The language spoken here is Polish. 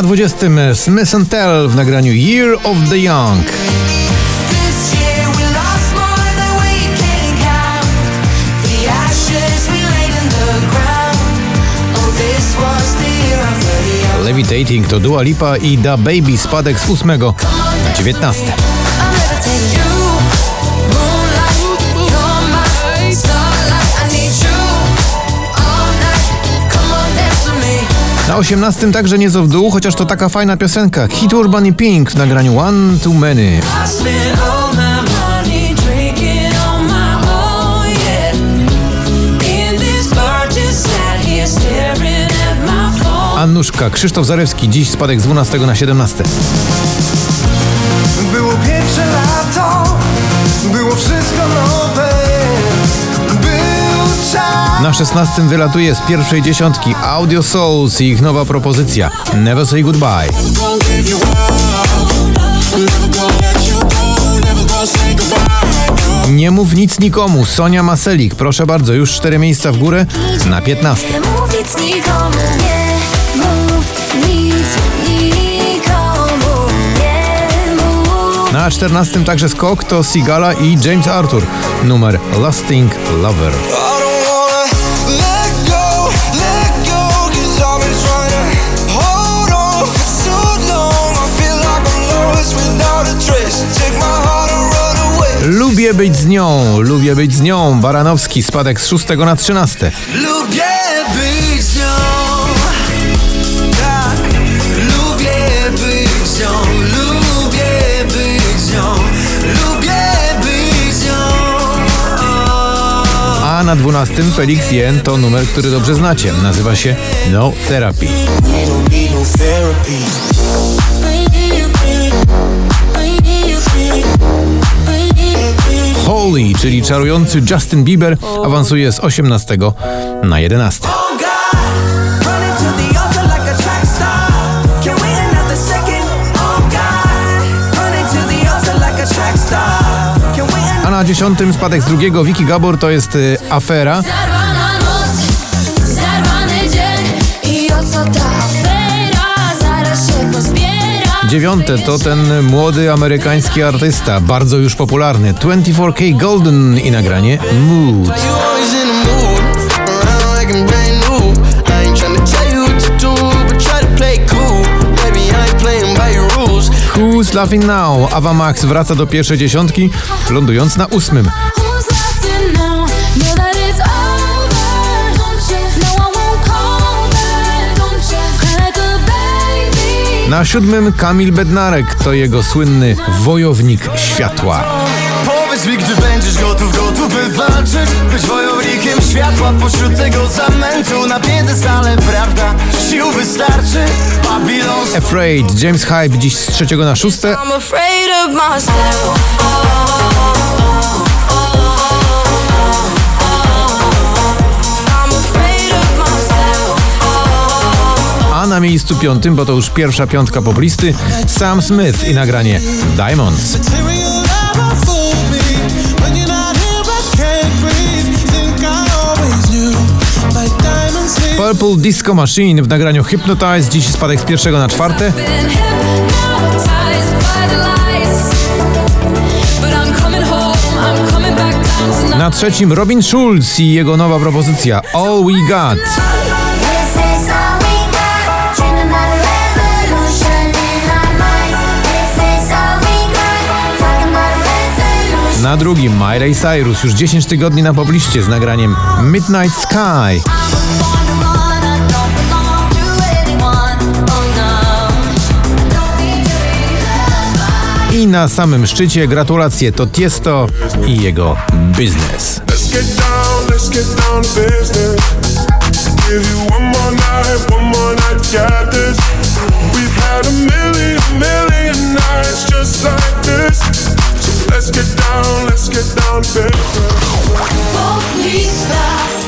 Na 20 Smith Tell w nagraniu. Oh, year of the young. Levitating to Dua Lipa i Da Baby spadek z 8 na 19. Na 18 także nieco w dół, chociaż to taka fajna piosenka. Hit Urban i Pink w nagraniu One Too Many. Annuszka, Krzysztof Zarewski, dziś spadek z 12 na 17. Było Na 16 wylatuje z pierwszej dziesiątki Audio Souls i ich nowa propozycja Never Say Goodbye. Nie mów nic nikomu, Sonia Maselik, proszę bardzo, już cztery miejsca w górę na 15. Nie mów nic nikomu, nie mów nic nikomu, nie mów. Na 14 także skok to Sigala i James Arthur, numer Lasting Lover. Lubię być z nią, lubię być z nią. Baranowski, spadek z 6 na 13. Lubię być z nią. Tak, lubię być z nią, lubię być z nią, lubię być z nią. A na 12 Felix Jen to numer, który dobrze znacie. Nazywa się No Therapy. Holy, czyli czarujący Justin Bieber, awansuje z 18 na 11. Oh God, running to the altar like a na 10 spadek z drugiego Vicky Gabor to jest y, afera. Zarwana noc, zarwany dzień. I o co ta Dziewiąte to ten młody amerykański artysta, bardzo już popularny, 24K Golden i nagranie Mood. Who's Laughing Now? Ava Max wraca do pierwszej dziesiątki, lądując na ósmym. Na siódmym Kamil Bednarek to jego słynny wojownik światła. Powiedz mi, gdy będziesz gotów, gotów by walczyć Być wojownikiem światła pośród tego zamętu Na piedestale, prawda, sił wystarczy Babylon Afraid, James Hype dziś z trzeciego na szóste, I'm afraid of myself. Na miejscu piątym, bo to już pierwsza piątka poplisty, Sam Smith i nagranie Diamonds. Purple Disco Machine w nagraniu Hypnotize, dziś spadek z pierwszego na czwarte, na trzecim Robin Schulz i jego nowa propozycja All We Got. Na drugim Miley Cyrus, już 10 tygodni na pobliście z nagraniem Midnight Sky. I na samym szczycie gratulacje to Tiesto i jego biznes. Let's get down, let's get down Бог не стал